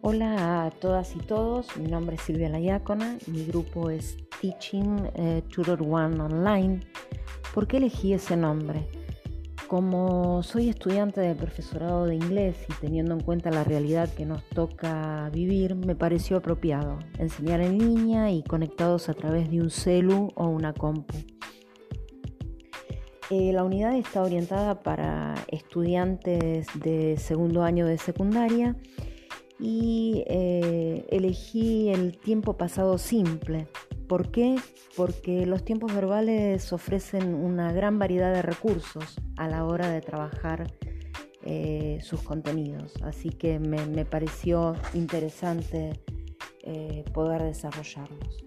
Hola a todas y todos, mi nombre es Silvia Layácona, mi grupo es Teaching eh, Tutor One Online. ¿Por qué elegí ese nombre? Como soy estudiante del profesorado de inglés y teniendo en cuenta la realidad que nos toca vivir, me pareció apropiado enseñar en línea y conectados a través de un celu o una compu. Eh, la unidad está orientada para estudiantes de segundo año de secundaria y eh, elegí el tiempo pasado simple. ¿Por qué? Porque los tiempos verbales ofrecen una gran variedad de recursos a la hora de trabajar eh, sus contenidos, así que me, pareció interesante eh, poder desarrollarlos.